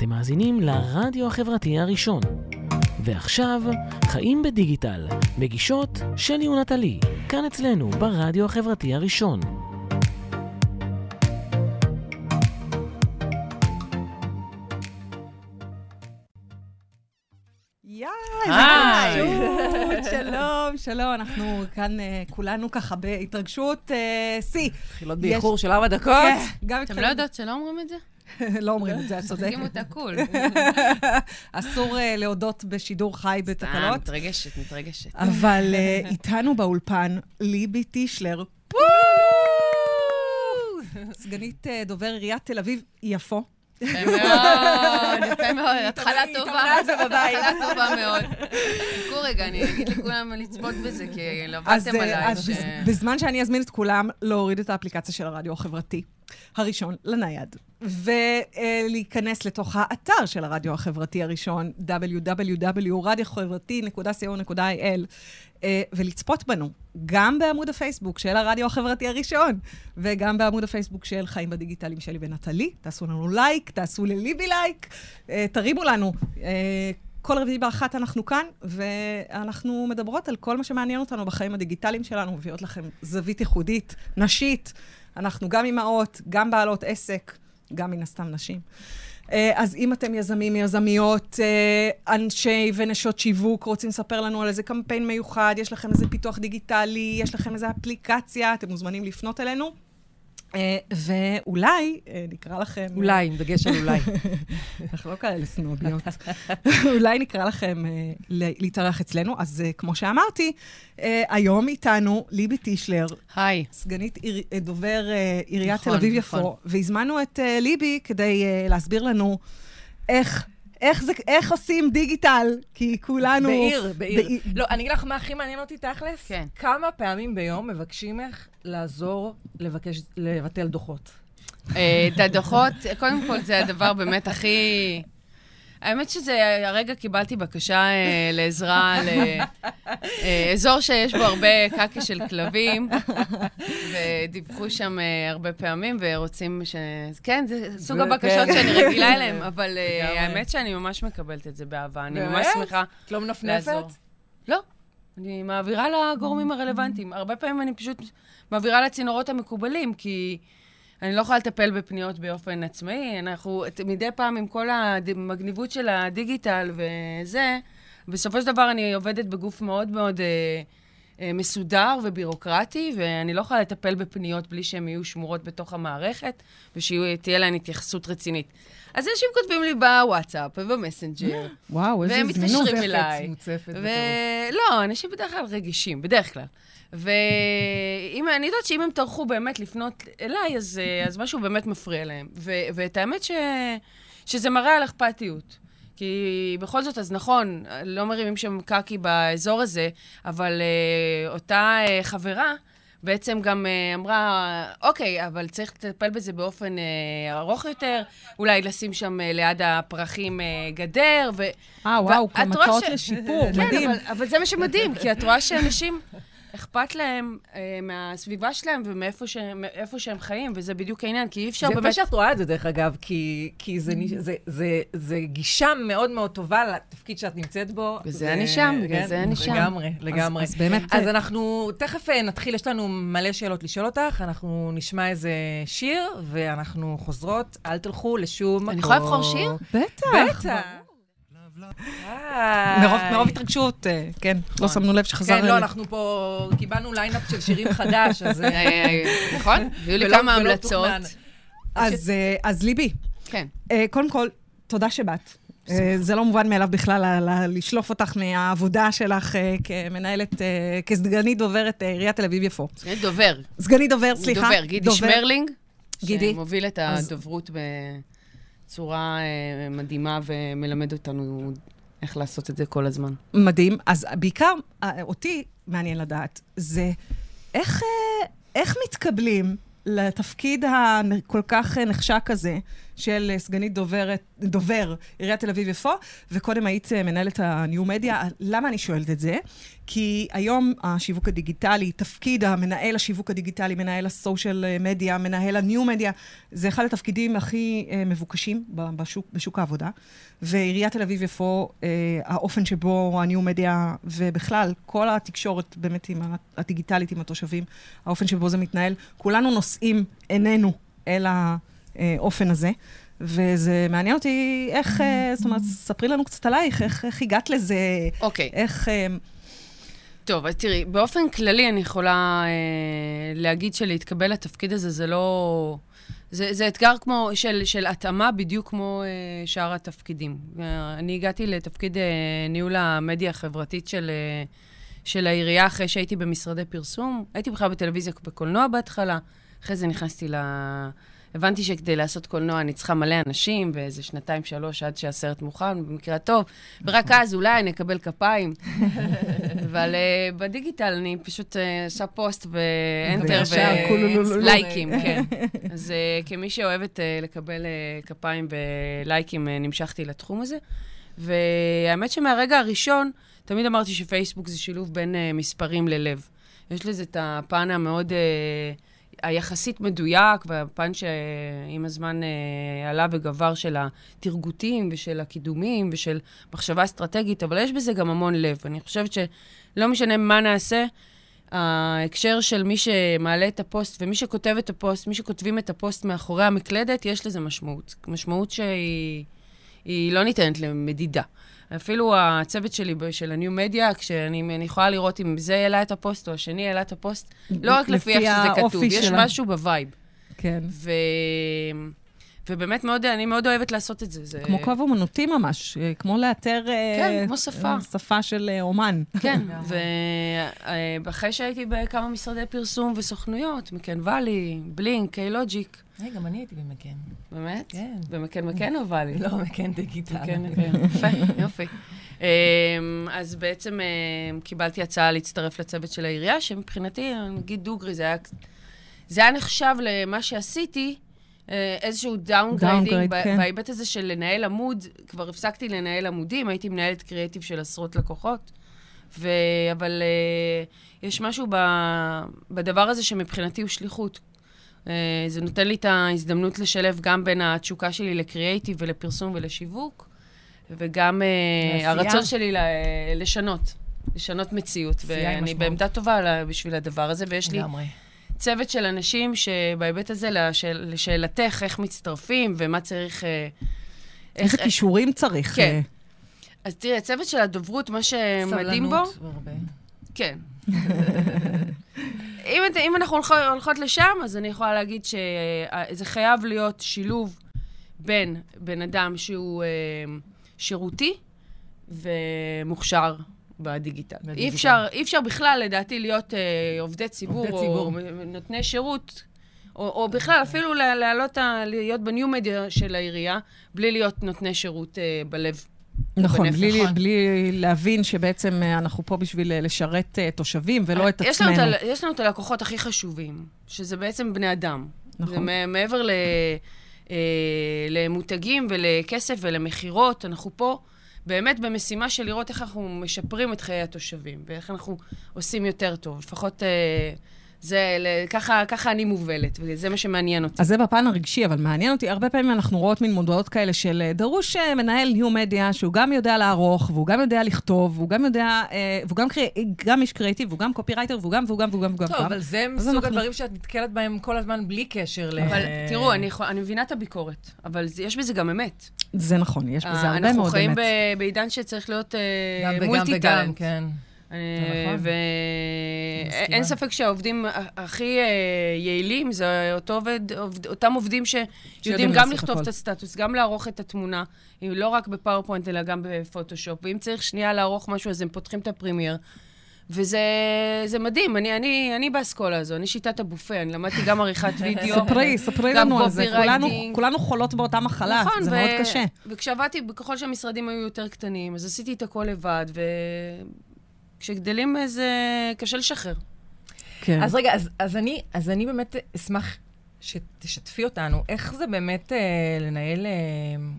אתם מאזינים לרדיו החברתי הראשון. ועכשיו, חיים בדיגיטל, מגישות שלי ונטלי, כאן אצלנו ברדיו החברתי הראשון. יאי, איזה התרגשות, שלום, שלום, אנחנו כאן אה, כולנו ככה בהתרגשות אה, שיא. מתחילות יש- באיחור של ארבע דקות. כן, גם אתם לא יודעות שלא אומרים את זה? לא אומרים את זה, את צודקת. תגידו את הקול. אסור אה, להודות בשידור חי בתקלות. מתרגשת, מתרגשת. אבל אה, איתנו באולפן ליבי טישלר, סגנית אה, דובר עיריית תל אביב-יפו. יפה מאוד, יפה מאוד, התחלה טובה. התחלה טובה מאוד. חכו רגע, אני אגיד לכולם לצפות בזה, כי לבדתם עליי. אז בזמן שאני אזמין את כולם להוריד את האפליקציה של הרדיו החברתי, הראשון לנייד, ולהיכנס לתוך האתר של הרדיו החברתי הראשון, www.radioחברתי.co.il, אה, ולצפות בנו, גם בעמוד הפייסבוק של הרדיו החברתי הראשון, וגם בעמוד הפייסבוק של חיים בדיגיטל עם שלי ונטלי. תעשו לנו לייק, תעשו לליבי לייק, אה, תרימו לנו. אה, כל רביעי באחת אנחנו כאן, ואנחנו מדברות על כל מה שמעניין אותנו בחיים הדיגיטליים שלנו, מביאות לכם זווית ייחודית, נשית. אנחנו גם אימהות, גם בעלות עסק, גם מן הסתם נשים. אה, אז אם אתם יזמים, יזמיות, אה, אנשי ונשות שיווק, רוצים לספר לנו על איזה קמפיין מיוחד, יש לכם איזה פיתוח דיגיטלי, יש לכם איזה אפליקציה, אתם מוזמנים לפנות אלינו. אה, ואולי אה, נקרא לכם... אולי, עם דגש על אולי. אנחנו לא כאלה סנוביות. אולי נקרא לכם אה, להתארח אצלנו. אז כמו שאמרתי, היום איתנו ליבי טישלר, היי. סגנית דובר עיריית נכון, תל אביב נכון. יפו, והזמנו את ליבי כדי להסביר לנו איך... איך, זה, איך עושים דיגיטל? כי כולנו... בעיר, בעיר. בעיר. לא, אני אגיד לך מה הכי מעניין אותי תכלס. כן. כמה פעמים ביום מבקשים ממך לעזור לבקש, לבטל דוחות? אה, את הדוחות, קודם כל זה הדבר באמת הכי... האמת שזה, הרגע קיבלתי בקשה אה, לעזרה לאזור שיש בו הרבה קקי של כלבים, ודיווחו שם אה, הרבה פעמים, ורוצים ש... כן, זה סוג הבקשות כן. שאני רגילה אליהם, אבל אה. האמת שאני ממש מקבלת את זה באהבה. אני ממש באמת? שמחה את לא מנפנפת? לעזור. לא, אני מעבירה לגורמים הרלוונטיים. הרבה פעמים אני פשוט מעבירה לצינורות המקובלים, כי אני לא יכולה לטפל בפניות באופן עצמאי. אנחנו, מדי פעם עם כל המגניבות של הדיגיטל וזה, בסופו של דבר אני עובדת בגוף מאוד מאוד אה, מסודר ובירוקרטי, ואני לא יכולה לטפל בפניות בלי שהן יהיו שמורות בתוך המערכת, ושתהיה להן התייחסות רצינית. אז אנשים כותבים לי בוואטסאפ ובמסנג'ר, וואו, איזה והם זמינות. מתקשרים אליי. מוצפת בטירוף. ולא, אנשים בדרך כלל רגישים, בדרך כלל. ואם, אני יודעת שאם הם טרחו באמת לפנות אליי, אז, אה, אז משהו באמת מפריע להם. ו, ואת האמת ש, שזה מראה על אכפתיות. כי בכל זאת, אז נכון, לא מרימים שם קקי באזור הזה, אבל אה, אותה אה, חברה בעצם גם אה, אמרה, אוקיי, אבל צריך לטפל בזה באופן אה, ארוך יותר, אולי לשים שם אה, ליד הפרחים אה, גדר, ו... אה, וואו, הצעות ש- לשיפור, כן, מדהים. אבל, אבל זה מה שמדהים, כי את רואה שאנשים, אכפת להם אה, מהסביבה שלהם ומאיפה שהם, שהם חיים, וזה בדיוק העניין, כי אי אפשר זה יפה באמת... שאת רואה את זה, דרך אגב, כי, כי זה, ניש- זה, זה, זה גישה מאוד מאוד טובה לתפקיד שאת נמצאת בו. בגלל זה אני שם, בגלל כן, זה אני שם. לגמרי, לגמרי. אז באמת, אז אנחנו תכף אה, נתחיל, יש לנו מלא שאלות לשאול אותך, אנחנו נשמע איזה שיר, ואנחנו חוזרות, אל תלכו לשום מקום. אני יכולה לבחור שיר? בטח. בטח. אה, מרוב, מרוב התרגשות, אה, כן, לא שמנו לב שחזר... כן, לא. אנחנו פה קיבלנו lineup של שירים חדש, אז... אה, אה, נכון? היו לי כמה המלצות. אז, אז ליבי, כן. קודם כל, תודה שבאת. זה לא מובן מאליו בכלל לשלוף אותך מהעבודה שלך כמנהלת, כסגנית דוברת עיריית תל אביב-יפו. סגנית דובר. סגנית דובר, סליחה. דובר, גידי שמרלינג. גידי. שמוביל את הדוברות בצורה אה, מדהימה ומלמד אותנו איך לעשות את זה כל הזמן. מדהים. אז בעיקר, אה, אותי מעניין לדעת, זה איך, אה, איך מתקבלים לתפקיד הכל כך נחשק הזה של אה, סגנית דוברת, דובר עיריית תל אביב-יפו, וקודם היית אה, מנהלת הניו-מדיה. למה אני שואלת את זה? כי היום השיווק הדיגיטלי, תפקיד המנהל השיווק הדיגיטלי, מנהל הסושיאל מדיה, מנהל הניו-מדיה, זה אחד התפקידים הכי אה, מבוקשים בשוק, בשוק העבודה. ועיריית תל אביב-יפו, אה, האופן שבו הניו-מדיה, ובכלל, כל התקשורת באמת עם הדיגיטלית עם התושבים, האופן שבו זה מתנהל, כולנו נושאים עינינו אל האופן הזה. וזה מעניין אותי איך, אה, זאת אומרת, ספרי לנו קצת עלייך, איך, איך הגעת לזה, אוקיי. Okay. איך... אה, טוב, אז תראי, באופן כללי אני יכולה אה, להגיד שלהתקבל לתפקיד הזה זה לא... זה, זה אתגר כמו, של, של התאמה בדיוק כמו אה, שאר התפקידים. אה, אני הגעתי לתפקיד אה, ניהול המדיה החברתית של, אה, של העירייה אחרי שהייתי במשרדי פרסום. הייתי בכלל בטלוויזיה בקולנוע בהתחלה, אחרי זה נכנסתי ל... הבנתי שכדי לעשות קולנוע אני צריכה מלא אנשים, ואיזה שנתיים, שלוש, עד שהסרט מוכן, במקרה הטוב, ורק אז אולי אני אקבל כפיים. אבל uh, בדיגיטל אני פשוט uh, עושה פוסט ואנטר ולייקים, כן. אז uh, כמי שאוהבת uh, לקבל uh, כפיים ולייקים, uh, נמשכתי לתחום הזה. והאמת שמהרגע הראשון, תמיד אמרתי שפייסבוק זה שילוב בין uh, מספרים ללב. יש לזה את הפן המאוד... Uh, היחסית מדויק, והפן שעם הזמן אה, עלה וגבר של התרגותים ושל הקידומים ושל מחשבה אסטרטגית, אבל יש בזה גם המון לב. אני חושבת שלא משנה מה נעשה, ההקשר של מי שמעלה את הפוסט ומי שכותב את הפוסט, מי שכותבים את הפוסט מאחורי המקלדת, יש לזה משמעות. משמעות שהיא לא ניתנת למדידה. אפילו הצוות שלי של ה new media, כשאני יכולה לראות אם זה העלה את הפוסט או השני העלה את הפוסט, לא רק לפי איך שזה כתוב, יש שלה. משהו ב vibe. כן. ו... ובאמת מאוד, אני מאוד אוהבת לעשות את זה. זה... כמו קו אומנותי ממש, אה, כמו לאתר... אה, כן, כמו שפה. שפה של אה, אומן. כן, ואחרי שהייתי בכמה משרדי פרסום וסוכנויות, McCann Valley, Blink, K-Logic. היי, גם אני הייתי ב McCann. באמת? כן. ב McCann McCann או Valley? לא, McCann Digital. McCann, McCann. יפה, יופי. אמ, אז בעצם קיבלתי הצעה להצטרף לצוות של העירייה, שמבחינתי, נגיד דוגרי, זה היה... זה היה נחשב למה שעשיתי, אה, איזשהו downgrading, כן. בהיבט הזה של לנהל עמוד, כבר הפסקתי לנהל עמודים, הייתי מנהלת קריאיטיב של עשרות לקוחות, ו... אבל uh, יש משהו ב... בדבר הזה שמבחינתי הוא שליחות. Uh, זה נותן לי את ההזדמנות לשלב גם בין התשוקה שלי לקריאיטיב ולפרסום ולשיווק, וגם uh, הרצון שלי ל... לשנות, לשנות מציאות. ואני בעמדה טובה בשביל הדבר הזה, ויש לי... צוות של אנשים שבהיבט הזה, לשאל, לשאלתך, איך מצטרפים ומה צריך... אה, איזה איך, כישורים צריך. כן. אה. אז תראי, הצוות של הדוברות, מה שמדהים בו... סבלנות והרבה. כן. אם, אם אנחנו הולכות, הולכות לשם, אז אני יכולה להגיד שזה חייב להיות שילוב בין בן אדם שהוא אה, שירותי ומוכשר בדיגיטל. בדיגיטל. אי אפשר, אי אפשר בכלל, לדעתי, להיות אה, עובדי ציבור, עובדי ציבור, או נותני שירות, או, או בכלל, אפילו לעלות, להיות בניו-מדיה של העירייה, בלי להיות נותני שירות אה, בלב. נכון, בלי, נכון. בלי להבין שבעצם אה, אנחנו פה בשביל אה, לשרת uh, תושבים ולא את יש עצמנו. לנו את, יש לנו את הלקוחות הכי חשובים, שזה בעצם בני אדם. נכון. זה מעבר ל, אה, למותגים ולכסף ולמכירות, אנחנו פה באמת במשימה של לראות איך אנחנו משפרים את חיי התושבים, ואיך אנחנו עושים יותר טוב. לפחות... אה, זה, ככה, ככה אני מובלת, וזה מה שמעניין אותי. אז זה בפן הרגשי, אבל מעניין אותי, הרבה פעמים אנחנו רואות מין מודעות כאלה של אה, דרוש אה, מנהל ניו-מדיה, שהוא גם יודע לערוך, והוא גם יודע לכתוב, והוא גם יודע, אה, והוא גם, קרי, גם איש קריאיטיב, והוא גם קופירייטר, והוא גם, והוא גם, והוא גם, והוא גם. טוב, אבל זה מסוג אנחנו... הדברים שאת נתקלת בהם כל הזמן בלי קשר ל... אבל תראו, אני, אני מבינה את הביקורת, אבל זה, יש בזה גם אמת. זה נכון, יש בזה הרבה מאוד אמת. אנחנו חיים בעידן שצריך להיות multi-talent. נכון. ואין ספק שהעובדים הכי אה, יעילים זה אותו עובד, אותם עובדים שיודעים גם לכתוב את הסטטוס, גם לערוך את התמונה, לא רק ב PowerPoint, אלא גם בפוטושופ. ואם צריך שנייה לערוך משהו, אז הם פותחים את ה Premiere. וזה מדהים, אני, אני, אני באסכולה הזו, אני שיטת הבופה, אני למדתי גם עריכת וידאו. ספרי, ספרי לנו על זה, כולנו, כולנו חולות באותה מחלה, נכון, זה ו... מאוד קשה. וכשעבדתי, ככל שהמשרדים היו יותר קטנים, אז עשיתי את הכל לבד, ו... כשגדלים זה קשה לשחרר. כן. אז רגע, אז, אז, אני, אז אני באמת אשמח שתשתפי אותנו, איך זה באמת אה, לנהל אה,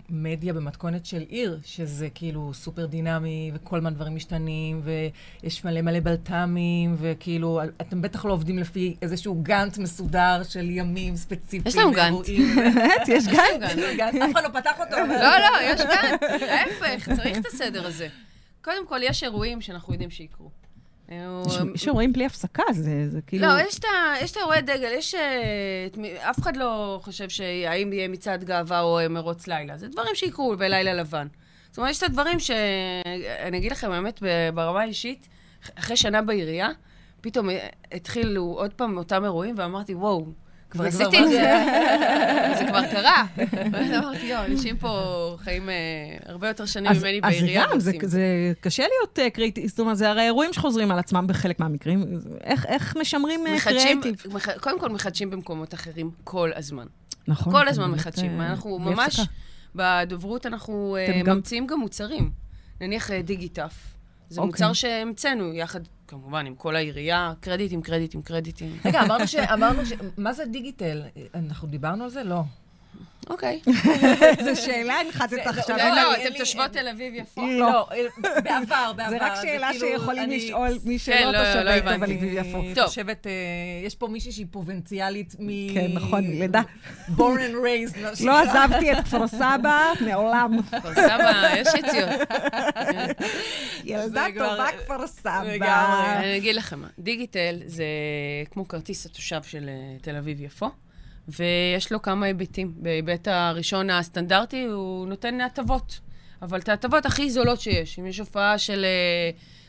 מדיה במתכונת של עיר, שזה כאילו סופר דינמי, וכל הזמן דברים משתנים, ויש מלא מלא בלת"מים, וכאילו, אתם בטח לא עובדים לפי איזשהו גאנט מסודר של ימים ספציפיים. יש לנו גאנט. באמת, יש גן? אף אחד לא פתח אותו. לא, לא, יש גאנט. להפך, צריך את הסדר הזה. קודם כל, יש אירועים שאנחנו יודעים שיקרו. אה, יש אירועים בלי הפסקה, זה זה כאילו... לא, יש את האירועי דגל, יש... אה, אף אחד לא חושב שהאם יהיה מצעד גאווה או אה, מרוץ לילה. זה דברים שיקרו בלילה לבן. זאת אומרת, יש את הדברים ש... אני אגיד לכם, האמת, ברמה האישית, אחרי שנה בעירייה, פתאום התחילו עוד פעם אותם אירועים, ואמרתי, וואו, כבר עשיתי את משהו." זה, זה כבר קרה. ואז אמרתי, יואו, אנשים פה חיים אה, הרבה יותר שנים אז, ממני אז בעירייה. גם, זה, קשה להיות uh, קריטי, זאת אומרת, זה הרי אירועים שחוזרים על עצמם בחלק מהמקרים. איך, משמרים קריאייטיב? מח- קודם כל מחדשים במקומות אחרים כל הזמן. נכון. כל אתם הזמן מחדשים. אה, אנחנו ממש. בדוברות אנחנו אה, ממציאים גם מוצרים. נניח אה, דיגיטף. זה אוקיי. מוצר שהמצאנו יחד, כמובן, עם כל העירייה, קרדיטים, קרדיטים, קרדיטים. רגע, אמרנו ש... מה זה דיגיטל? אנחנו דיברנו על זה? לא. אוקיי. זו שאלה הנחתת עכשיו. לא, לא, לא, אתם תושבות תל אביב יפות. לא. בעבר, בעבר. זה רק שאלה כאילו, שיכולים לשאול מי כן, שלא לא, לא הבנתי. תל אביב יפו. אני טוב. חושבת, אה, יש פה מישהי שהיא פרובינציאלית מ... כן, נכון, לידה. born and raised. לא. עזבתי את כפר סבא מעולם. כפר סבא, יש יציאות. ילדה טובה כפר סבא. לגמרי. אני אגיד לכם מה, דיגיטל זה כמו כרטיס התושב של אה, תל אביב-יפו, ויש לו כמה היבטים. בהיבט הראשון הסטנדרטי, הוא נותן הטבות, אבל את ההטבות הכי זולות שיש. אם יש הופעה של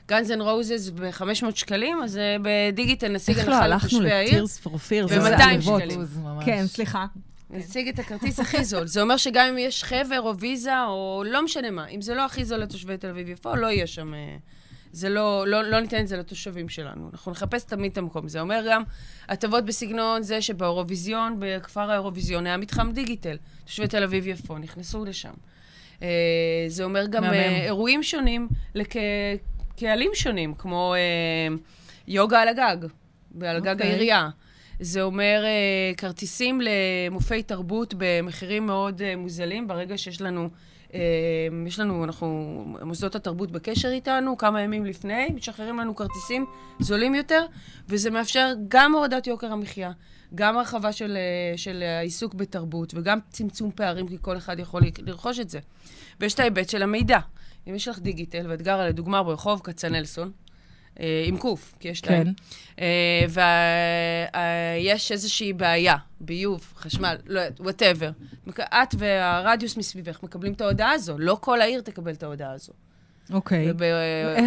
גאנז אנד רוזס ב-500 שקלים, אז אה, בדיגיטל נשיג איך לא הנחה הלכנו לתושבי העיר. ל-Tears for Fears? ב- זה 200 עלובות. שקלים. לוז, ממש. כן, סליחה. נשיג את הכרטיס הכי זול. זה אומר שגם אם יש חבר או ויזה, או לא משנה מה, אם זה לא הכי זול לתושבי תל אביב-יפו, לא יהיה שם... אה, זה לא, לא, לא ניתן את זה לתושבים שלנו. אנחנו נחפש תמיד את המקום. זה אומר גם הטבות בסגנון זה שבאירוויזיון, בכפר האירוויזיון, היה מתחם דיגיטל. תושבי תל אביב-יפו נכנסו לשם. אה, זה אומר גם. אה, אירועים שונים לקהלים שונים, כמו אה, יוגה על הגג, ועל גג אוקיי. העירייה. זה אומר אה, כרטיסים למופעי תרבות במחירים מאוד אה, מוזלים, ברגע שיש לנו, יש לנו, אנחנו, מוסדות התרבות בקשר איתנו, כמה ימים לפני, משחררים לנו כרטיסים זולים יותר, וזה מאפשר גם הורדת יוקר המחיה, גם הרחבה של, אה, של העיסוק בתרבות, וגם צמצום פערים, כי כל אחד יכול לרכוש את זה. ויש את ההיבט של המידע. אם יש לך דיגיתל, ואת גרה לדוגמה ברחוב כצנלסון, עם קוף, כי יש כן. להם. ויש איזושהי בעיה, ביוב, חשמל, לא יודעת, whatever. את והרדיוס מסביבך מקבלים את ההודעה הזו, לא כל העיר תקבל את ההודעה הזו. אוקיי. וב-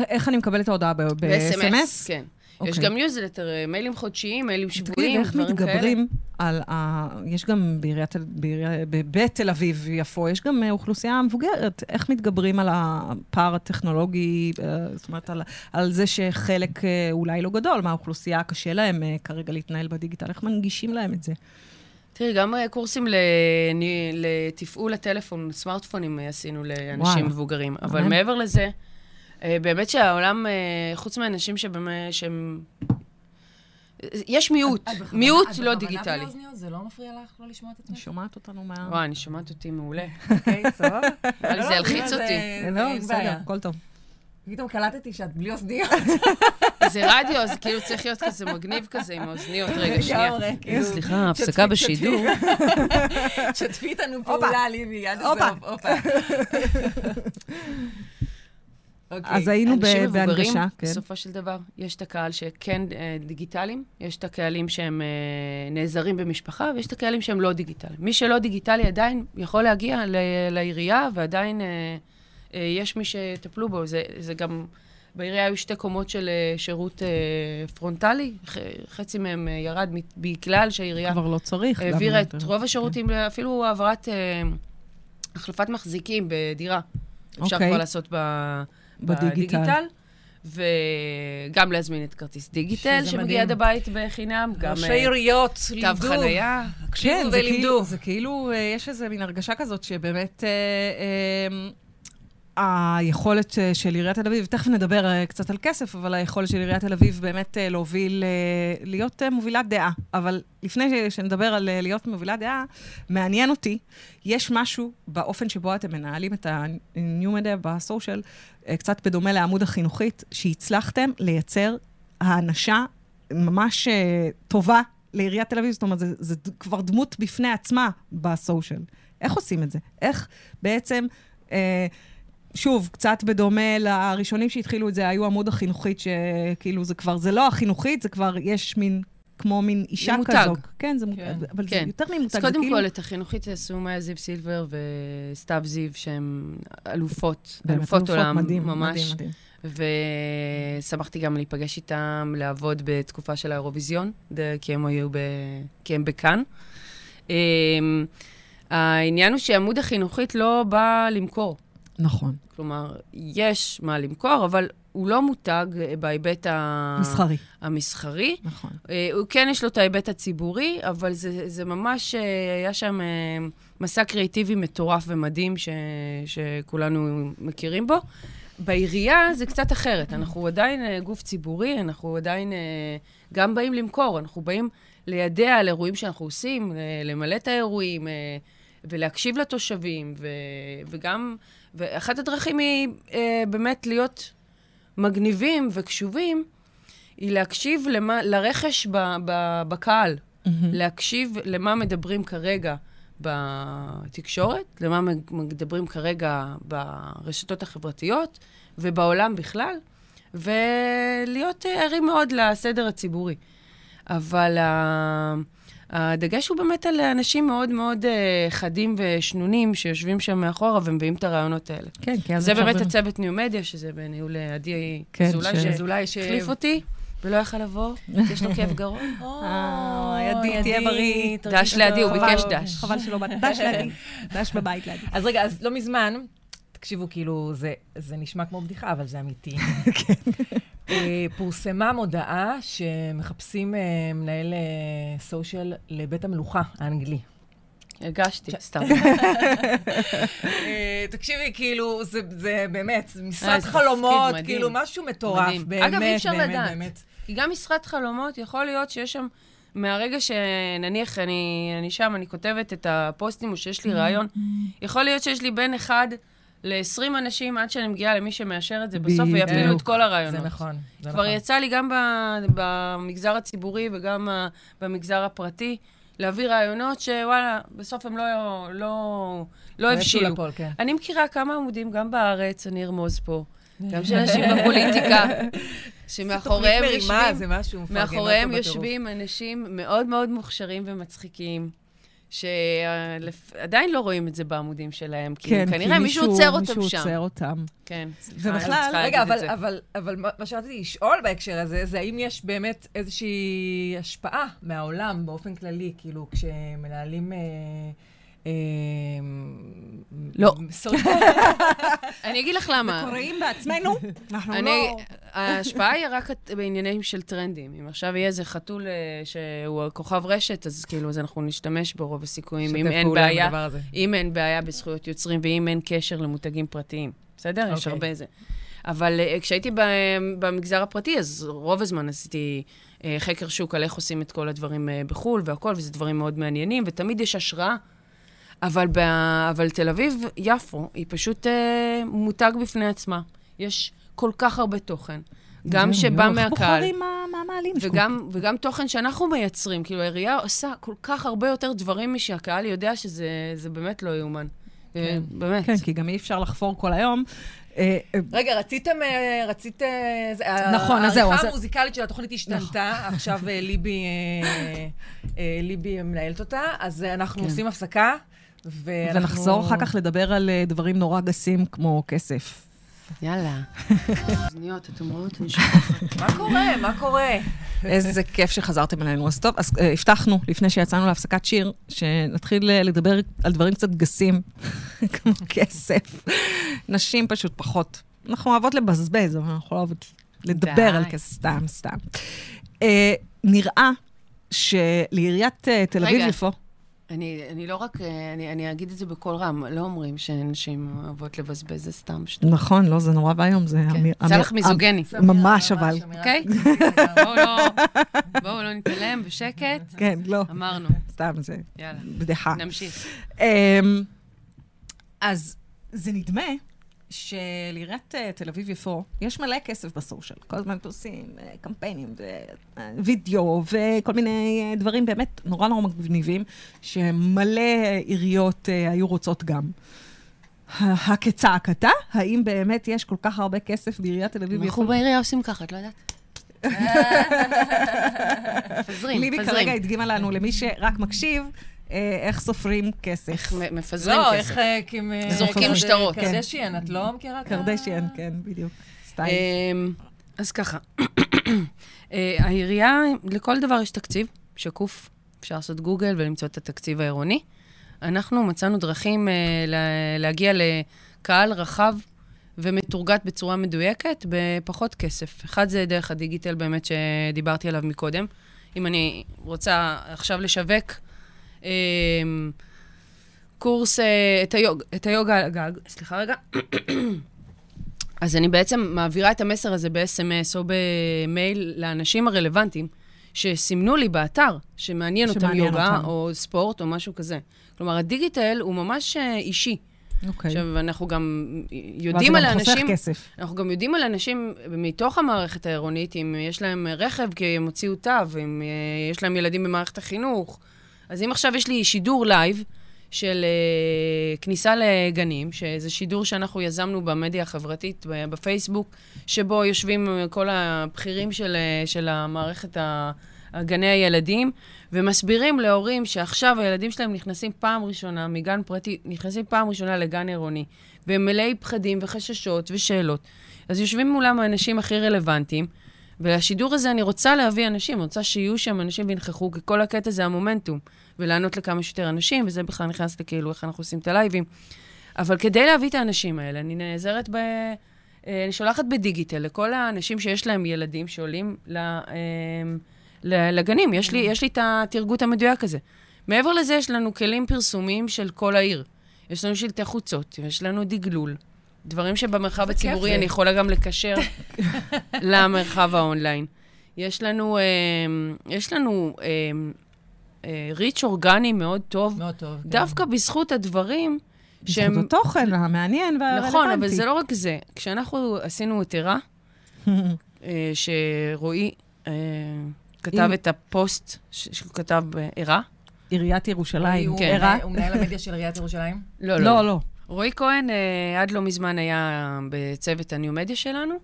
איך אני מקבלת את ההודעה? ב-SMS? כן. אוקיי. יש גם ניוזלטר, מיילים חודשיים, מיילים תגידי, שבועיים, איך דברים כאלה. מתגברים על ה... יש גם בעיריית, תל- בעירייה- בבית תל אביב יפו, יש גם אה, אוכלוסייה מבוגרת. איך מתגברים על הפער הטכנולוגי, אה, זאת אומרת, על, על זה שחלק אה, אולי לא גדול מהאוכלוסייה, קשה להם אה, כרגע להתנהל בדיגיטל, איך מנגישים להם את זה? תראי, גם אה, קורסים לתפעול הטלפון, סמארטפונים אה, עשינו לאנשים וואלה. מבוגרים. אבל. מעבר לזה, אה, באמת שהעולם, אה, חוץ מהאנשים שבאמת, שהם... יש מיעוט, את בכוונה- מיעוט את לא בכוונה דיגיטלי. בלי אוזניות? זה לא מפריע לך לא לשמוע את אני עצמך? שומעת אותנו מה... וואי, אני שומעת אותי מעולה. אוקיי, סבבה. נראה לי לא, זה ילחיץ זה- אותי. זה- לא, בסדר. הכל טוב. פתאום קלטתי שאת בלי אוזניות. זה רדיו, אז כאילו צריך להיות כזה מגניב כזה עם האוזניות. רגע, שנייה. לגמרי, כאילו, סליחה, הפסקה בשידור. שתפי איתנו פעולה, ליבי, עד הופה. הופה. אוקיי. אז היינו ב- אנשים מבוגרים, בהנגשה, כן. בסופו של דבר, יש את הקהל שכן אה, דיגיטליים, יש את הקהלים שהם אה, נעזרים במשפחה, ויש את הקהלים שהם לא דיגיטליים. מי שלא דיגיטלי עדיין יכול להגיע ל- לעירייה, ועדיין אה, אה, יש מי שיטפלו בו. זה, זה גם, בעירייה היו שתי קומות של אה, שירות אה, פרונטלי, ח- חצי מהם אה, ירד בגלל שהעירייה כבר לא צריך. העבירה את. רוב השירותים, אפילו העברת, אה, החלפת מחזיקים בדירה. אפשר אוקיי. כבר לעשות ב- בדיגיטל. בדיגיטל. וגם להזמין את כרטיס דיגיטל, שמגיע. עד הבית בחינם. גם ראשי אה, עיריות תו לימדו. חנייה. הקשיבו כן, זה ולימדו. כאילו, זה כאילו, אה, יש איזו מין הרגשה כזאת שבאמת, אה, אה, היכולת אה, של עיריית תל אביב, תכף נדבר אה, קצת על כסף, אבל היכולת של עיריית תל אביב באמת אה, להוביל, להיות מובילת דעה. אבל לפני שנדבר על להיות מובילת דעה, מעניין אותי, יש משהו באופן שבו אתם מנהלים את ה-new media בסושיאל, קצת בדומה לעמוד החינוכית, שהצלחתם לייצר האנשה ממש טובה לעיריית תל אביב, זאת אומרת, זה, זה כבר דמות בפני עצמה בסושיאל. איך עושים את זה? איך בעצם... אה, שוב, קצת בדומה לראשונים שהתחילו את זה, היו עמוד החינוכית, שכאילו זה כבר, זה לא החינוכית, זה כבר, יש מין, כמו מין אישה זה כזו. מותג. כן, זה מותג, כן. אבל כן. זה יותר ממותג, אז קודם כאילו... כל, את החינוכית עשו מאיה זיו סילבר וסתיו זיו, שהן אלופות, באמת, אלופות עולם, מדהים, ממש. מדהים, מדהים. ושמחתי גם להיפגש איתם, לעבוד בתקופה של האירוויזיון, כי הם היו ב... כי הם בכאן. אמ, העניין הוא שעמוד החינוכית לא בא למכור. נכון. כלומר, יש מה למכור, אבל הוא לא מותג בהיבט ה... מסחרי. המסחרי. נכון. אה, הוא כן יש לו את ההיבט הציבורי, אבל זה, זה ממש, אה, היה שם אה, מסע קריאיטיבי מטורף ומדהים ש, שכולנו מכירים בו. בעירייה זה קצת אחרת. אנחנו עדיין גוף ציבורי, אנחנו עדיין גם באים למכור, אנחנו באים לידע על אירועים שאנחנו עושים, למלא את האירועים ולהקשיב לתושבים, ו, וגם... ואחת הדרכים היא אה, באמת להיות מגניבים וקשובים, היא להקשיב למה, לרכש ב, ב, בקהל, mm-hmm. להקשיב למה מדברים כרגע בתקשורת, למה מדברים כרגע ברשתות החברתיות ובעולם בכלל, ולהיות ערים מאוד לסדר הציבורי. אבל uh, הדגש הוא באמת על אנשים מאוד מאוד uh, חדים ושנונים שיושבים שם מאחורה ומביאים את הרעיונות האלה. כן, כי אז זה באמת הצוות ניו מדיה, שזה בניהול עדי כן, אזולאי, שהחליף אותי. ולא יכל לבוא, יש לו כאב גרון. אה, עדי, תהיה בריא. דש לעדי, הוא ביקש דש. חבל שלא באת. דש לעדי. דש בבית לעדי. אז רגע, אז לא מזמן, תקשיבו, כאילו, זה, זה נשמע כמו בדיחה, אבל זה אמיתי. אה, פורסמה מודעה שמחפשים אה, מנהל אה, סושיאל לבית המלוכה האנגלי. הרגשתי, סתם. אה, תקשיבי, כאילו, זה, זה באמת, אה, משרד חלומות. כאילו, משהו מטורף, מדהים. באמת, אגב, אי אפשר באמת, לדעת. באמת. כי גם משרד חלומות, יכול להיות שיש שם, מהרגע שנניח אני, אני שם, אני כותבת את הפוסטים, או שיש לי רעיון, יכול להיות שיש לי בין אחד ל-20 אנשים עד שאני מגיעה למי שמאשר את זה בסוף. ויפילו את כל הרעיונות. זה נכון, זה כבר נכון. יצא לי גם במגזר הציבורי וגם במגזר הפרטי, להביא רעיונות שוואלה, בסוף הם לא, לא, לא יצאו הבשילו. לפועל, כן. אני מכירה כמה עמודים, גם בארץ, אני ארמוז פה, גם של אנשים בפוליטיקה, שמאחוריהם מרימה, יושבים, בטירוף. יושבים אנשים מאוד מאוד מוכשרים ומצחיקים. שעדיין לא רואים את זה בעמודים שלהם, כי כן, כנראה מישהו עוצר אותם שם. מישהו עוצר אותם. כן, סליחה, ובכלל- אני צריכה רגע, אבל, זה. אבל, אבל מה מה שרציתי לשאול בהקשר הזה, זה האם יש באמת איזושהי השפעה מהעולם באופן כללי, כאילו, כשמנהלים... אה, לא. סוד- אני אגיד לך למה. קוראים בעצמנו, אנחנו לא... ההשפעה היא רק בעניינים של טרנדים. אם עכשיו יהיה איזה חתול אה, שהוא כוכב רשת, אז כאילו, אז אנחנו נשתמש בו רוב הסיכויים, אם אין בעיה. אם אין בעיה בזכויות יוצרים ואם אין קשר למותגים פרטיים. בסדר? יש אוקיי. הרבה זה. אבל אה, כשהייתי במגזר הפרטי, אז רוב הזמן עשיתי אה, חקר שוק על איך עושים את כל הדברים בחו"ל והכול, וזה דברים מאוד מעניינים, ותמיד יש השראה. אבל, ב... אבל תל אביב-יפו היא פשוט אה, מותג בפני עצמה. יש כל כך הרבה תוכן. גם זהו, שבא מהקהל, בוחרים מה מה מעלים? וגם, וגם תוכן שאנחנו מייצרים. כאילו, העירייה עושה כל כך הרבה יותר דברים משהקהל יודע שזה זה באמת לא יאומן. כן. באמת. כן, כי גם אי אפשר לחפור כל היום. אה, אה, רגע, רציתם, אה, רצית... אה, נכון, אז זהו, העריכה המוזיקלית של התוכנית השתנתה, עכשיו אה, ליבי אה, אה, ליבי מנהלת אותה, אז אה, אנחנו כן. עושים הפסקה, ואנחנו... ונחזור אחר כך לדבר על אה, דברים נורא גסים כמו כסף. יאללה. אוזניות, אתם רואות? אני שוכחת. מה קורה? מה קורה? איזה כיף שחזרתם אלינו. אז טוב, אז אה, הבטחנו, לפני שיצאנו להפסקת שיר, שנתחיל אה, לדבר על דברים קצת גסים, כמו כסף. נשים פשוט פחות. אנחנו אוהבות לבזבז, אבל אנחנו לא אוהבות לדבר. על כסף, סתם, סתם. אה, נראה שלעיריית תל רגע. אני, אני לא רק, אה, אני, אני אגיד את זה בקול רם, לא אומרים שנשים אוהבות לבזבז, זה סתם שטות. נכון, לא, זה נורא ואיום, זה... כן. אמיר- לך מיזוגני, ממש אבל. אוקיי? בואו לא, בואו לא נתעלם, בשקט. כן, לא, אמרנו, סתם, זה יאללה, בדיחה. נמשיך. אמ, אז זה נדמה שלעיריית אה, תל אביב-יפו יש מלא כסף בסושיאל. כל הזמן עושים אה, קמפיינים ווידאו וכל מיני אה, דברים באמת נורא נורא מגניבים, שמלא אה, עיריות אה, היו רוצות גם. הכצעקתה, האם באמת יש כל כך הרבה כסף בעיריית תל אביב-יפו? אנחנו בעירייה עושים ככה, את לא יודעת? מפזרים, ליבי כרגע. הדגימה לנו, למי שרק מקשיב, אה, איך סופרים כסף. איך מפזרים לא, כסף. איך אה, kim, אה, זורקים שטרות. קרדשיאן, את לא מכירה את ה... קרדשיאן, כן, בדיוק. סטייל. אמ, אז ככה, אה, העירייה, לכל דבר יש תקציב, שקוף, אפשר לעשות גוגל ולמצוא את התקציב העירוני. אנחנו מצאנו דרכים אה, לה- להגיע לקהל רחב ומתורגת בצורה מדויקת בפחות כסף. אחד זה דרך הדיגיטל באמת שדיברתי עליו מקודם. אם אני רוצה עכשיו לשווק אה, קורס, אה, את, היוג, את היוגה על הגג, סליחה רגע. אז אני בעצם מעבירה את המסר הזה ב-SMS או במייל לאנשים הרלוונטיים שסימנו לי באתר שמעניין אותם יוגה אותם. או ספורט או משהו כזה. כלומר, הדיגיטל הוא ממש אה, אישי. אוקיי. עכשיו, אנחנו גם ואז יודעים על זה גם חוסך אנשים... כסף. אנחנו גם יודעים על אנשים מתוך המערכת העירונית, אם יש להם רכב כי הם הוציאו תו, אם אה, יש להם ילדים במערכת החינוך. אז אם עכשיו יש לי שידור live של אה, כניסה לגנים, שזה שידור שאנחנו יזמנו במדיה החברתית, בפייסבוק, שבו יושבים אה, כל הבכירים של, אה, של המערכת ה... גני הילדים, ומסבירים להורים שעכשיו הילדים שלהם נכנסים פעם ראשונה מגן פרטי, נכנסים פעם ראשונה לגן עירוני, והם מלאי פחדים וחששות ושאלות. אז יושבים מולם האנשים הכי רלוונטיים, ולשידור הזה אני רוצה להביא אנשים, אני רוצה שיהיו שם אנשים וינכחו, כי כל הקטע זה המומנטום, ולענות לכמה שיותר אנשים, וזה בכלל נכנס לכאילו איך אנחנו עושים את הלייבים. אבל כדי להביא את האנשים האלה, אני נעזרת ב... אה, אני שולחת בדיגיטל לכל האנשים שיש להם ילדים שעולים. אה, ל- לגנים. יש לי, יש לי את התרגות המדויק הזה. מעבר לזה, יש לנו כלים פרסומיים של כל העיר. יש לנו שלטי חוצות, יש לנו דגלול. דברים שבמרחב הציבורי. אני יכולה גם לקשר למרחב האונליין. יש לנו, אה, יש לנו אה, אה, reach אורגני מאוד טוב, מאוד טוב. כן. דווקא בזכות הדברים בזכות שהם... התוכן המעניין והרלוונטי. נכון, אבל זה לא רק זה. כשאנחנו עשינו את ערה, אה, שרועי אה, כתב את הפוסט שהוא כתב בערה. עיריית ירושלים, כן. הוא מנהל המדיה של עיריית ירושלים? לא, לא, לא. רועי כהן אה, עד לא מזמן היה בצוות הניו-מדיה שלנו,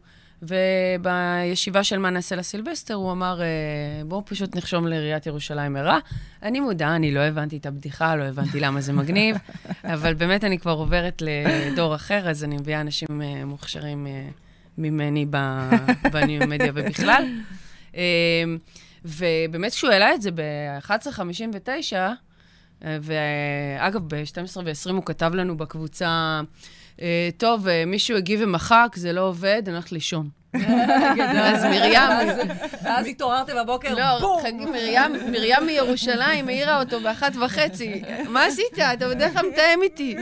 ובישיבה של מה נעשה לסילבסטר, הוא אמר, אה, בואו פשוט נרשום לעיריית ירושלים ערה. אני מודה, אני לא הבנתי את הבדיחה, לא הבנתי למה זה מגניב, אבל באמת אני כבר עוברת לדור אחר, אז אני מביאה אנשים אה, מוכשרים אה, ממני בניו-מדיה ובכלל. אה, ובאמת, כשהוא העלה את זה ב-11.59, ואגב, ב-12 ו-20 הוא כתב לנו בקבוצה, אה, טוב, אה, מישהו הגיב ומחק, זה לא עובד, אני הולכת לישון. אז מרים, ואז התעוררתם בבוקר, לא, בום! חגי, מרים, מירושלים העירה אותו באחת וחצי. מה עשית? אתה בדרך כלל מתאם איתי.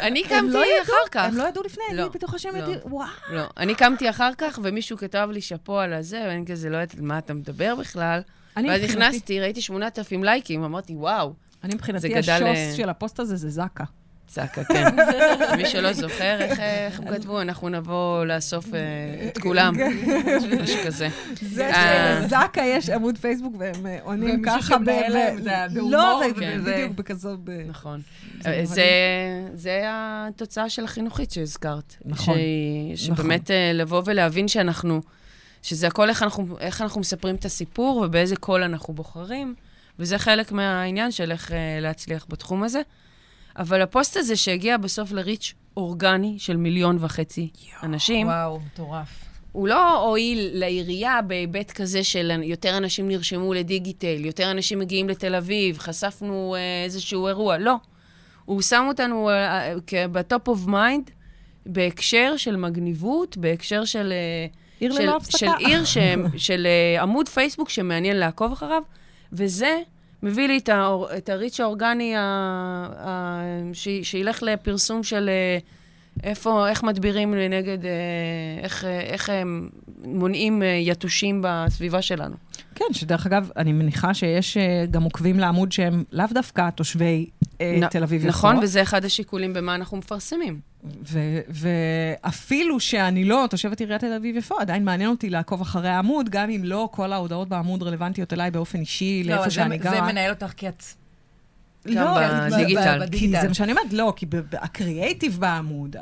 אני קמתי אחר כך. הם לא ידעו לפני, לא, אני בטוחה שהם לא. ידעו, וואו. לא, אני קמתי אחר כך, ומישהו כתב לי שאפו על הזה, ואני כזה לא יודעת על מה אתה מדבר בכלל. ואז נכנסתי, ראיתי 8,000 לייקים, אמרתי, וואו, אני מבחינתי, השוס אה, של הפוסט הזה זה זקה. צעקה, כן. מי שלא זוכר, איך, הם כתבו, אנחנו נבוא לאסוף אה, את כולם. משהו כזה. זה אה. שלזקה יש עמוד פייסבוק והם אה, עונים ככה ב... בהומור לא, וכזה. בדיוק, בכזו... ב- נכון. זה אה, התוצאה של החינוכית שהזכרת. נכון, שבאמת אה, לבוא ולהבין שאנחנו, שזה הכל איך אנחנו, איך אנחנו מספרים את הסיפור ובאיזה קול אנחנו בוחרים, וזה חלק מהעניין של איך אה, להצליח בתחום הזה. אבל הפוסט הזה שהגיע בסוף ל reach אורגני של מיליון וחצי אנשים, וואו, מטורף. הוא לא הועיל לעירייה בהיבט כזה של יותר אנשים נרשמו לדיגיטל, יותר אנשים מגיעים לתל אביב, חשפנו אה, איזשהו אירוע, לא. הוא שם אותנו ב top of mind, בהקשר של מגניבות, בהקשר של... אה, עיר של, ללא הפסקה. של עיר, ש, של עמוד פייסבוק שמעניין לעקוב אחריו, וזה מביא לי את, האור, את הריץ' האורגני, ה, ה, ש, שילך לפרסום של אה, איפה, איך מדבירים נגד, אה, איך, איך הם מונעים אה, יתושים בסביבה שלנו. כן, שדרך אגב, אני מניחה שיש אה, גם עוקבים לעמוד שהם לאו דווקא תושבי נ- תל אביב-יפו. נכון, וזה אחד השיקולים במה אנחנו מפרסמים. ו- ואפילו שאני לא תושבת עיריית תל אביב-יפו, עדיין מעניין אותי לעקוב אחרי העמוד, גם אם לא כל ההודעות בעמוד רלוונטיות אליי באופן אישי, לא, לאיפה זה- שאני גרה. זה מנהל אותך כי את... גם לא, בדיגיטל. כי זה מה שאני אומרת, לא, כי הקריאייטיב בעמוד,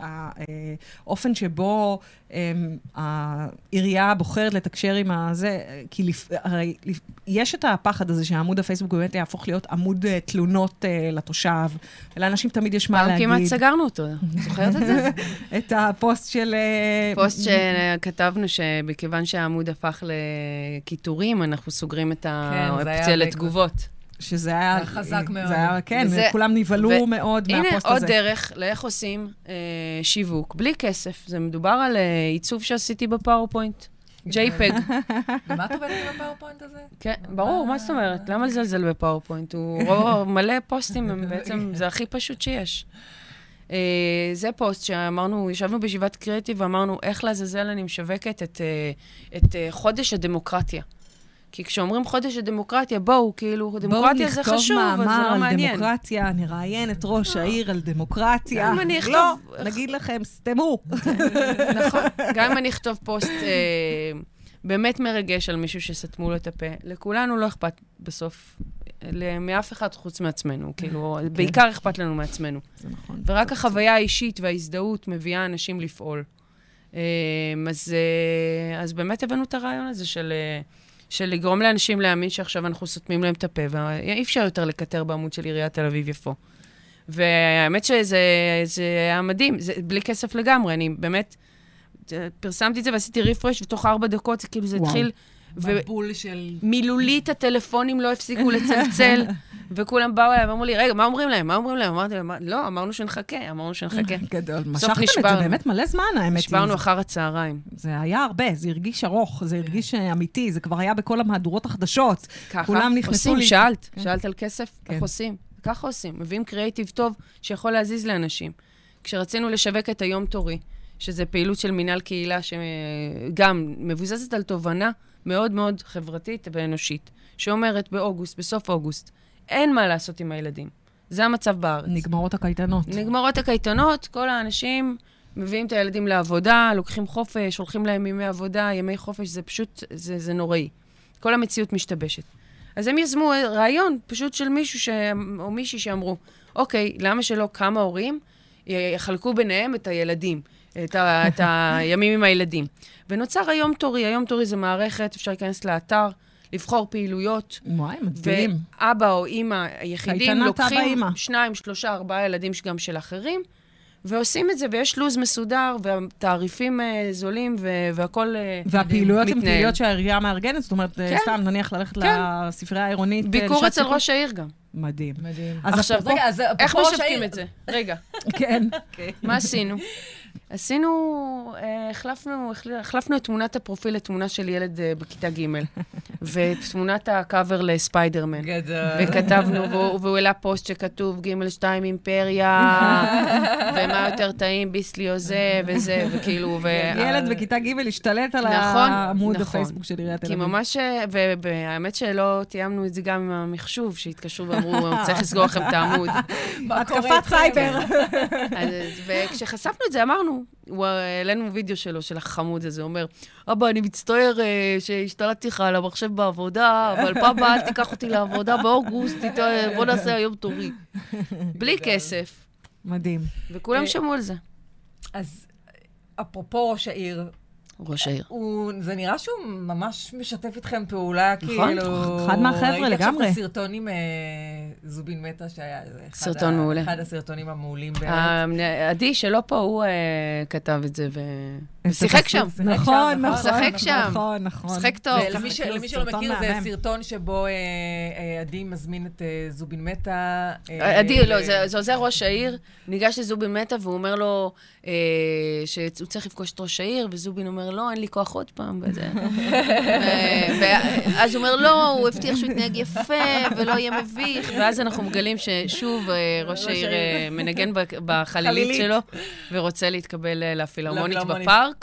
האופן שבו אמ, העירייה בוחרת לתקשר עם הזה, כי לפ- הרי לפ- יש את הפחד הזה שעמוד הפייסבוק באמת יהפוך להיות עמוד אה, תלונות אה, לתושב, ולאנשים תמיד יש מה פעם להגיד. כמעט סגרנו אותו, זוכרת את זה? את הפוסט של... אה, פוסט שכתבנו שמכיוון שהעמוד הפך לקיטורים, אנחנו סוגרים את כן, זה היה האופציה לתגובות. שזה היה... היה חזק מאוד. זה היה, כן, וזה- כולם נבהלו ו- מאוד הנה מהפוסט עוד הזה. דרך לאיך עושים אה, שיווק, בלי כסף. זה מדובר על אה, עיצוב שעשיתי ב PowerPoint. JPEG. ומה את עובדת עם ה PowerPoint הזה? כן, ברור, מה זאת אומרת? למה לזלזל ב PowerPoint? הוא מלא פוסטים, הם בעצם, זה הכי פשוט שיש. אה, זה פוסט שאמרנו, ישבנו בישיבת קריאיטיב ואמרנו, איך לעזאזל אני משווקת את, את אה, חודש הדמוקרטיה. כי כשאומרים חודש הדמוקרטיה, בואו, כאילו, דמוקרטיה זה חשוב, אבל זה בואו נכתוב מאמר לא על מעניין. דמוקרטיה, נראיין את ראש העיר על דמוקרטיה. גם אני אכתוב- לא, נגיד לכם, סתמו. נכון. גם אם אני אכתוב פוסט אה, באמת מרגש על מישהו שסתמו לו את הפה, לכולנו לא אכפת בסוף, מאף אחד חוץ מעצמנו. כאילו, בעיקר אכפת לנו מעצמנו. זה נכון. ורק החוויה האישית וההזדהות מביאה אנשים לפעול. אה, אז, אה, אז באמת הבאנו את הרעיון הזה של, אה, של לגרום לאנשים להאמין שעכשיו אנחנו סותמים להם את הפה, ואי אפשר יותר לקטר בעמוד של עיריית תל אביב-יפו. והאמת שזה זה היה מדהים, זה בלי כסף לגמרי, אני באמת פרסמתי את זה ועשיתי רפרש, ותוך ארבע דקות זה כאילו זה וואו. התחיל, מבול של... ומילולית הטלפונים לא הפסיקו לצלצל, וכולם באו אליי ואמרו לי, רגע, מה אומרים להם? מה אומרים להם? אמרתי להם, "מה- לא, אמרנו שנחכה, אמרנו שנחכה. גדול. משכתם את זה. באמת מלא זמן, האמת. נשברנו אחר הצהריים. זה היה הרבה, זה הרגיש ארוך, זה הרגיש אה, אמיתי, זה כבר היה בכל המהדורות החדשות. ככה, עושים, שאלת, כן. שאלת על כסף? כן. איך עושים? ככה עושים, מביאים קריאיטיב טוב שיכול להזיז לאנשים. כשרצינו לשווק את היום תורי, שזה פעילות של מינהל קהילה שגם מבוססת על תובנה מאוד מאוד חברתית ואנושית, שאומרת באוגוסט, בסוף אוגוסט, אין מה לעשות עם הילדים. זה המצב בארץ. נגמרות הקייטנות. נגמרות הקייטנות, כל האנשים מביאים את הילדים לעבודה, לוקחים חופש, הולכים להם ימי עבודה, ימי חופש, זה פשוט, זה, זה נוראי. כל המציאות משתבשת. אז הם יזמו רעיון פשוט של מישהו ש... או מישהי שאמרו, אוקיי, למה שלא כמה הורים יחלקו ביניהם את הילדים, את, ה... את הימים עם הילדים. ונוצר היום תורי, היום תורי זה מערכת, אפשר להיכנס לאתר, לבחור פעילויות. וואי, מדהים. ואבא או אימא היחידים לוקחים אבא-אימא. שניים, שלושה, ארבעה ילדים גם של אחרים, ועושים את זה, ויש לו"ז מסודר, והתעריפים אה, זולים, ו- והכול אה, והפעילויות הן. פעילויות שהעירייה מארגנת, זאת אומרת, כן. סתם, נניח ללכת כן. לספרייה העירונית. אה, ביקור אצל סיכום. ראש העיר גם. מדהים. מדהים. אז עכשיו, אפרופו- רגע, אז איך משווקים את זה? רגע, כן. מה עשינו? עשינו, אה, החלפנו, החלפנו את תמונת הפרופיל לתמונה של ילד אה, בכיתה ג', ותמונת הקאבר לספיידרמן. גדול. וכתבנו, והוא, והוא העלה פוסט שכתוב ג' 2 אימפריה, ומה יותר טעים, ביסלי או זה, וזה, וכאילו, ו... ילד בכיתה ג' השתלט על נכון, העמוד נכון. הפייסבוק של עיריית תל כי אביב. ממש, אה, והאמת שלא תיאמנו את זה גם עם המחשוב, שהתקשרו ואמרו, צריך לסגור לכם את העמוד. התקפת? סייבר. וכשחשפנו את זה, אמרנו, הוא- העלינו וידאו שלו, של החמוד הזה, אומר, אבא, אני מצטער אה, שהשתלטתי לך על המחשב בעבודה, אבל פעם הבאה אל תיקח אותי לעבודה באוגוסט, בוא נעשה היום תורי. בלי כסף. מדהים. וכולם אה, שמעו על זה. אז אפרופו ראש העיר, ראש העיר. הוא, זה נראה שהוא ממש משתף איתכם פעולה, נכון, כאילו... אחד מהחבר'ה ראיתי לגמרי. עכשיו את הסרטון עם אה, זובין מטה, שהיה סרטון ה- מעולה. אחד הסרטונים המעולים באמת. אה, עדי, שלא פה, הוא אה, כתב את זה, ו... הוא שיחק שם. נכון, נכון, נכון. שיחק שם. נכון, נכון. שיחק טוב. למי שלא מכיר, זה. סרטון שבו אה, אה, עדי מזמין את אה, זובין מטה. עדי, לא, זה זה עוזר ראש העיר, ניגש לזובין מטה והוא אומר לו שהוא צריך לפגוש את ראש העיר, וזובין אומר, לא, אין לי כוח עוד פעם, וזה... ואז הוא אומר, לא, הוא הבטיח שהוא יתנהג יפה ולא יהיה מביך, ואז אנחנו מגלים ששוב ראש העיר מנגן בחלילית חלילית. שלו, ורוצה להתקבל לפילהרמונית. בפארק.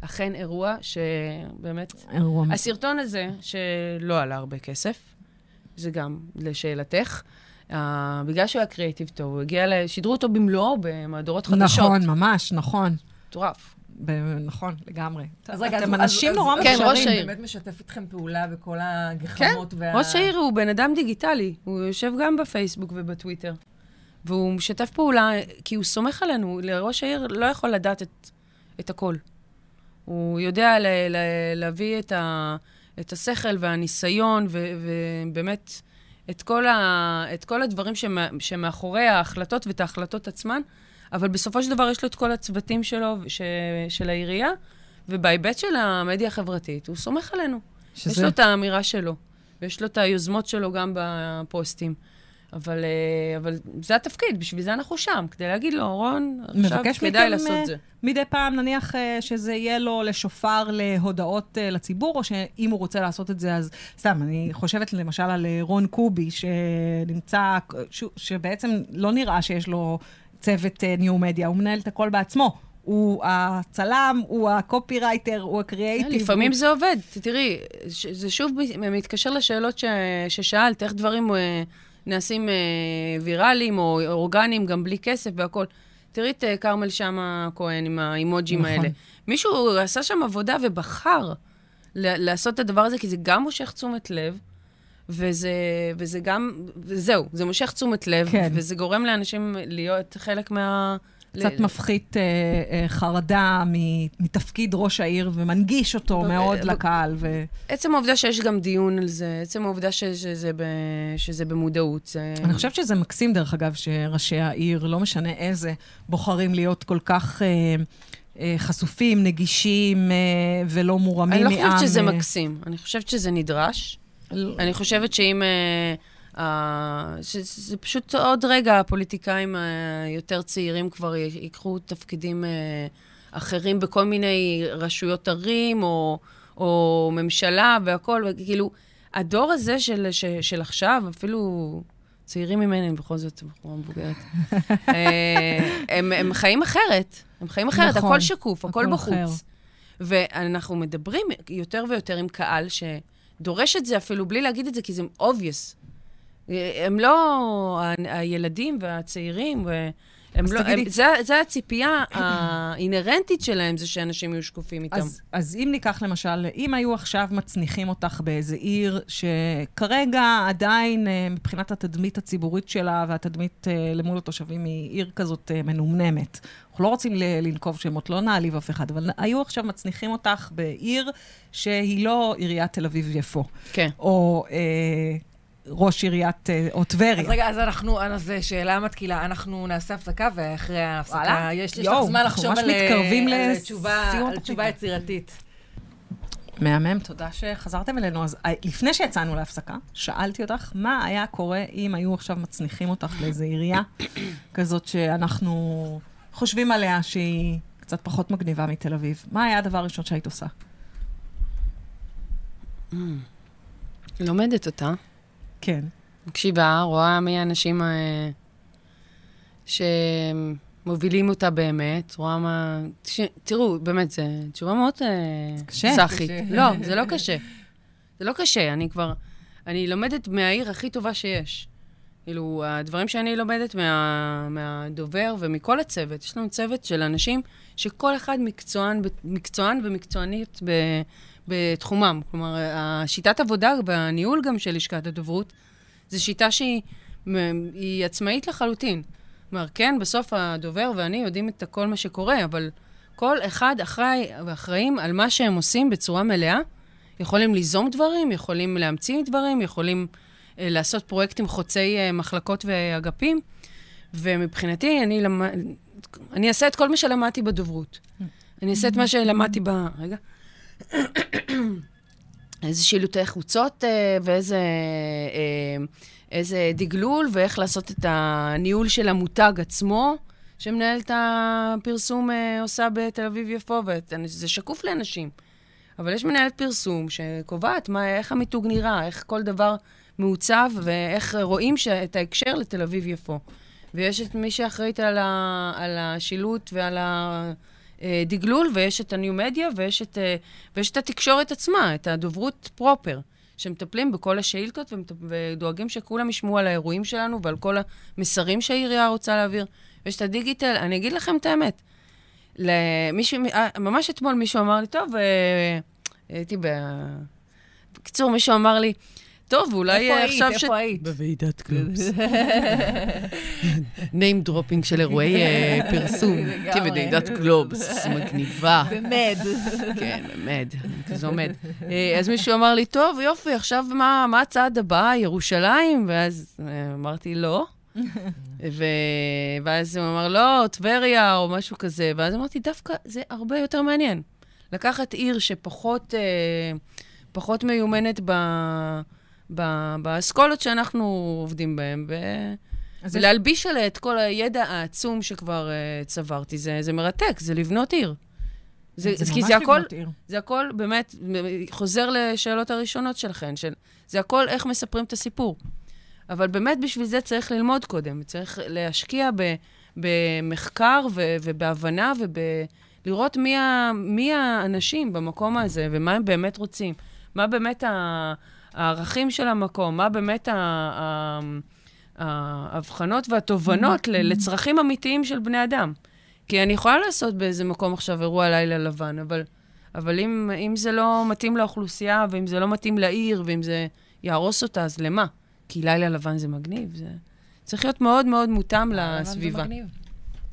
אכן אירוע שבאמת... אירוע הסרטון הזה, שלא עלה הרבה כסף, זה גם לשאלתך, uh, בגלל שהוא היה קריאיטיב טוב, הוא הגיע, ל- שידרו אותו במלואו במהדורות חדשות. נכון, ממש, נכון. מטורף. ב- נכון, לגמרי. אז רגע, אתם אז- אנשים נורא כן, מוכשרים. ראש העיר. באמת משתף איתכם פעולה בכל כן, הגחמות וה... ראש העיר הוא בן אדם דיגיטלי, הוא יושב גם בפייסבוק ובטוויטר. והוא משתף פעולה, כי הוא סומך עלינו, לראש העיר לא יכול לדעת את, את הכל. הוא יודע ל, ל, להביא את, ה, את השכל והניסיון, ו, ובאמת, את כל, ה, את כל הדברים שמא, שמאחורי ההחלטות ואת ההחלטות עצמן, אבל בסופו של דבר יש לו את כל הצוותים שלו, ש, של העירייה, ובהיבט של המדיה החברתית, הוא סומך עלינו. שזה- יש לו את האמירה שלו, ויש לו את היוזמות שלו גם בפוסטים. אבל, אה, אבל זה התפקיד, בשביל זה אנחנו שם, כדי להגיד לו, רון, עכשיו כדאי לעשות אה, זה. מדי פעם, נניח אה, שזה יהיה לו לשופר להודעות לציבור, או שאם הוא רוצה לעשות את זה, אז סתם, אני חושבת למשל על רון קובי, שנמצא, ש- שבעצם לא נראה שיש לו צוות ניו מדיה, הוא מנהל את הכל בעצמו. הוא הצלם, הוא הקופירייטר, הוא הקריאייטיב. לפעמים הוא... זה עובד. תראי, זה שוב מת- מתקשר לשאלות ש- ששאלת, איך דברים אה, נעשים אה, ויראליים או אורגניים, גם בלי כסף והכול. תראי את אה, כרמל שאמה כהן עם האימוג'ים נכון. האלה. מישהו עשה שם עבודה ובחר לעשות את הדבר הזה, כי זה גם מושך תשומת לב, וזה, וזה גם, וזהו, זה מושך תשומת לב, כן. וזה גורם לאנשים להיות חלק מה... קצת ל- מפחית אה, אה, חרדה מ- מתפקיד ראש העיר ומנגיש אותו ב- מאוד ב- לקהל. ו... עצם העובדה שיש גם דיון על זה, עצם העובדה ש- שזה, ב, שזה במודעות, זה... אני חושבת שזה מקסים, דרך אגב, שראשי העיר, לא משנה איזה, בוחרים להיות כל כך אה, אה, חשופים, נגישים אה, ולא מורמים אני מעם. לא חושבת שזה אה, מקסים, אני חושבת שזה נדרש. אני חושבת שאם... אה, אה, שזה פשוט עוד רגע הפוליטיקאים היותר צעירים כבר ייקחו תפקידים אה, אחרים בכל מיני רשויות ערים או, או ממשלה והכול, וכאילו, הדור הזה של, ש, של עכשיו, אפילו צעירים ממני, בכל זאת בחורה מבוגרת, אה, הם, הם חיים אחרת, הם חיים אחרת, נכון, הכל שקוף, הכל הכל בחוץ. אחר. ואנחנו מדברים יותר ויותר עם קהל שדורש את זה אפילו בלי להגיד את זה, כי זה obvious. הם לא הילדים והצעירים, ו- הם לא, תגידי- הם, זה, זה הציפייה האינהרנטית שלהם, זה שאנשים יהיו שקופים איתם. אז, אז אם ניקח למשל, אם היו עכשיו מצניחים אותך באיזה עיר שכרגע עדיין אה, מבחינת התדמית הציבורית שלה והתדמית אה, למול התושבים היא עיר כזאת אה, מנומנמת. אנחנו לא רוצים לנקוב שמות, לא נעליב אף אחד, אבל היו עכשיו מצניחים אותך בעיר שהיא לא עיריית תל אביב-יפו, כן. או אה, ראש עיריית, אה, או טבריה. אז רגע, אז אנחנו, אז אה, שאלה מתקילה. אנחנו נעשה הפסקה, ואחרי ההפסקה, וואלה. יש יואו, לך זמן אנחנו לחשוב על אה, על תשובה- על התוכנית. תשובה יצירתית. מהמם, תודה שחזרתם אלינו. אז אה, לפני שיצאנו להפסקה, שאלתי אותך, מה היה קורה אם היו עכשיו מצניחים אותך לאיזו עירייה כזאת שאנחנו חושבים עליה שהיא קצת פחות מגניבה מתל אביב? מה היה הדבר הראשון שהיית עושה? לומדת אותה, כן. מקשיבה, רואה מי האנשים אה, שמובילים אותה באמת, רואה מה... ש... תראו, באמת, זו תשובה מאוד אה, קשה. סאחית. קשה. לא, זה לא קשה. זה לא קשה, אני כבר... אני לומדת מהעיר הכי טובה שיש. כאילו, הדברים שאני לומדת מה, מהדובר ומכל הצוות, יש לנו צוות של אנשים שכל אחד מקצוען, מקצוען ומקצוענית ב, בתחומם. כלומר, השיטת עבודה בניהול גם של לשכת הדוברות, זו שיטה שהיא היא עצמאית לחלוטין. כלומר, כן, בסוף הדובר ואני יודעים את כל מה שקורה, אבל כל אחד אחראי ואחראים על מה שהם עושים בצורה מלאה. יכולים ליזום דברים, יכולים להמציא דברים, יכולים אה, לעשות פרויקטים חוצי אה, מחלקות ואגפים. ומבחינתי, אני, למד... אני אעשה את כל מה שלמדתי בדוברות. אני אעשה את מה שלמדתי ב... רגע. איזה שילוטי חוצות אה, ואיזה אה, איזה דגלול, ואיך לעשות את הניהול של המותג עצמו, שמנהלת הפרסום אה, עושה בתל אביב-יפו, וזה שקוף לאנשים. אבל יש מנהלת פרסום שקובעת מה, איך המיתוג נראה, איך כל דבר מעוצב, ואיך רואים את ההקשר לתל אביב-יפו. ויש את מי שאחראית על, ה, על השילוט ועל הדגלול, ויש את הניו-מדיה, ויש, את, ויש את התקשורת עצמה, את הדוברות פרופר, שמטפלים בכל השאילתות ודואגים שכולם ישמעו על האירועים שלנו ועל כל המסרים שהעירייה רוצה להעביר. ויש את הדיגיטל, אני אגיד לכם את האמת. למישהו, אה, ממש אתמול מישהו אמר לי, טוב, אה, הייתי ב... בקיצור, מישהו אמר לי, טוב, אולי עכשיו ש... איפה היית? בוועידת קלובס. name dropping של אירועי אה, פרסום. הייתי בוועידת קלובס, מגניבה. במד. כן, במד, כזה עומד. אז מישהו אמר לי, טוב, יופי, עכשיו מה הצעד הבא? ירושלים? ואז אמרתי, לא. ו... ואז הוא אמר, לא, טבריה או משהו כזה. ואז אמרתי, דווקא זה הרבה יותר מעניין. לקחת עיר שפחות אה, פחות מיומנת ב... באסכולות שאנחנו עובדים בהן, ו... ולהלביש עליה את כל הידע העצום שכבר uh, צברתי. זה, זה מרתק, זה לבנות עיר. זה, זה ממש לבנות הכל, עיר. זה הכל באמת, חוזר לשאלות הראשונות שלכן, של, זה הכל איך מספרים את הסיפור. אבל באמת בשביל זה צריך ללמוד קודם, צריך להשקיע ב, במחקר ו, ובהבנה ולראות מי, ה, מי האנשים במקום הזה ומה הם באמת רוצים. מה באמת הערכים של המקום, מה באמת ההבחנות והתובנות לצרכים אמיתיים של בני אדם. כי אני יכולה לעשות באיזה מקום עכשיו אירוע לילה לבן, אבל, אבל אם, אם זה לא מתאים לאוכלוסייה, ואם זה לא מתאים לעיר, ואם זה יהרוס אותה, אז למה? כי לילה לבן זה מגניב, זה צריך להיות מאוד מאוד מותאם לסביבה.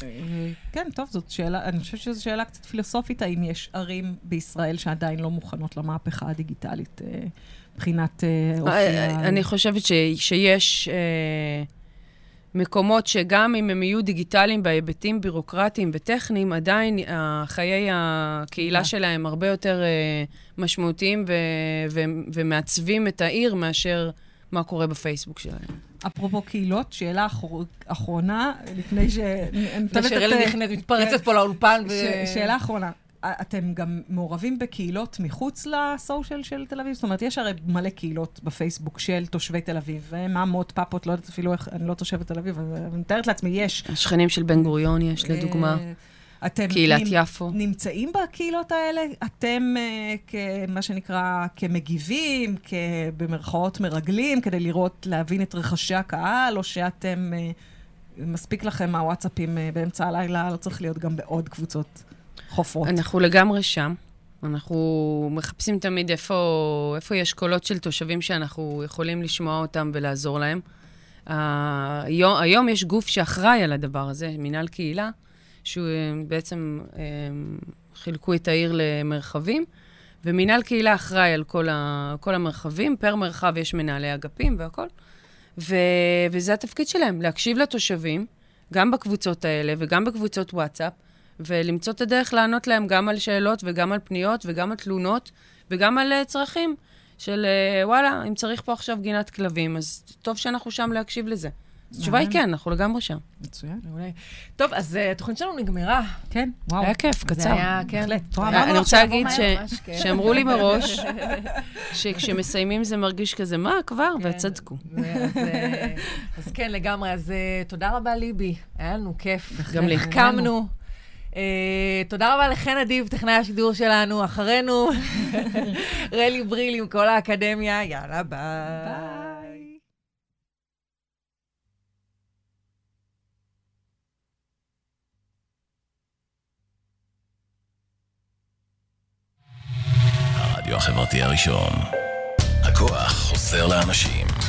אה, כן, טוב, זאת שאלה, אני חושבת שזו שאלה קצת פילוסופית, האם יש ערים בישראל שעדיין לא מוכנות למהפכה הדיגיטלית אה, מבחינת אה, אופי ה... אני חושבת שיש מקומות שגם אם הם יהיו דיגיטליים בהיבטים בירוקרטיים וטכניים, עדיין חיי הקהילה שלהם הרבה יותר משמעותיים ומעצבים את העיר מאשר... מה קורה בפייסבוק שלהם. אפרופו קהילות, שאלה אחרונה, לפני ש... שרלי נכנסת, מתפרצת פה לאולפן. שאלה אחרונה. אתם גם מעורבים בקהילות מחוץ לסושיאל של תל אביב? זאת אומרת, יש הרי מלא קהילות בפייסבוק של תושבי תל אביב, מאמות, פאפות, לא יודעת אפילו איך, אני לא תושבת תל אביב, אני מתארת לעצמי, יש. השכנים של בן גוריון יש, לדוגמה. אה, אתם קהילת נמצ... יפו. נמצאים בקהילות האלה? אתם, uh, מה שנקרא, כמגיבים, במרכאות מרגלים, כדי לראות, להבין את רחשי הקהל, או שאתם, uh, מספיק לכם מהוואטסאפים uh, באמצע הלילה, לא צריך להיות גם בעוד קבוצות חופרות. אנחנו לגמרי שם. אנחנו מחפשים תמיד איפה, איפה יש קולות של תושבים שאנחנו יכולים לשמוע אותם ולעזור להם. היום, היום יש גוף שאחראי על הדבר הזה, מינהל קהילה, שבעצם אה, חילקו את העיר למרחבים, ומינהל קהילה אחראי על כל, ה, כל המרחבים, פר מרחב יש מנהלי אגפים והכול, וזה התפקיד שלהם, להקשיב לתושבים, גם בקבוצות האלה וגם בקבוצות וואטסאפ, ולמצוא את הדרך לענות להם גם על שאלות וגם על פניות וגם על תלונות וגם על uh, צרכים של uh, וואלה, אם צריך פה עכשיו גינת כלבים, אז טוב שאנחנו שם להקשיב לזה. התשובה היא כן, אנחנו לגמרי שם. מצוין. מעולה. טוב, אז אה, התוכנית שלנו נגמרה. כן, וואו. היה כיף, קצר. זה היה, כן. אני רוצה להגיד שאמרו לי מראש, שכשמסיימים זה מרגיש כזה, מה, כבר? כן. וצדקו. אה, אז כן, לגמרי. אז אה, תודה רבה, ליבי. היה לנו כיף. גם לי. החכמנו. תודה רבה לחן אדיב, טכנאי השידור שלנו. אחרינו, רלי בריל עם כל האקדמיה. יאללה, ביי. הרדיו החברתי הראשון. הכוח חוזר לאנשים.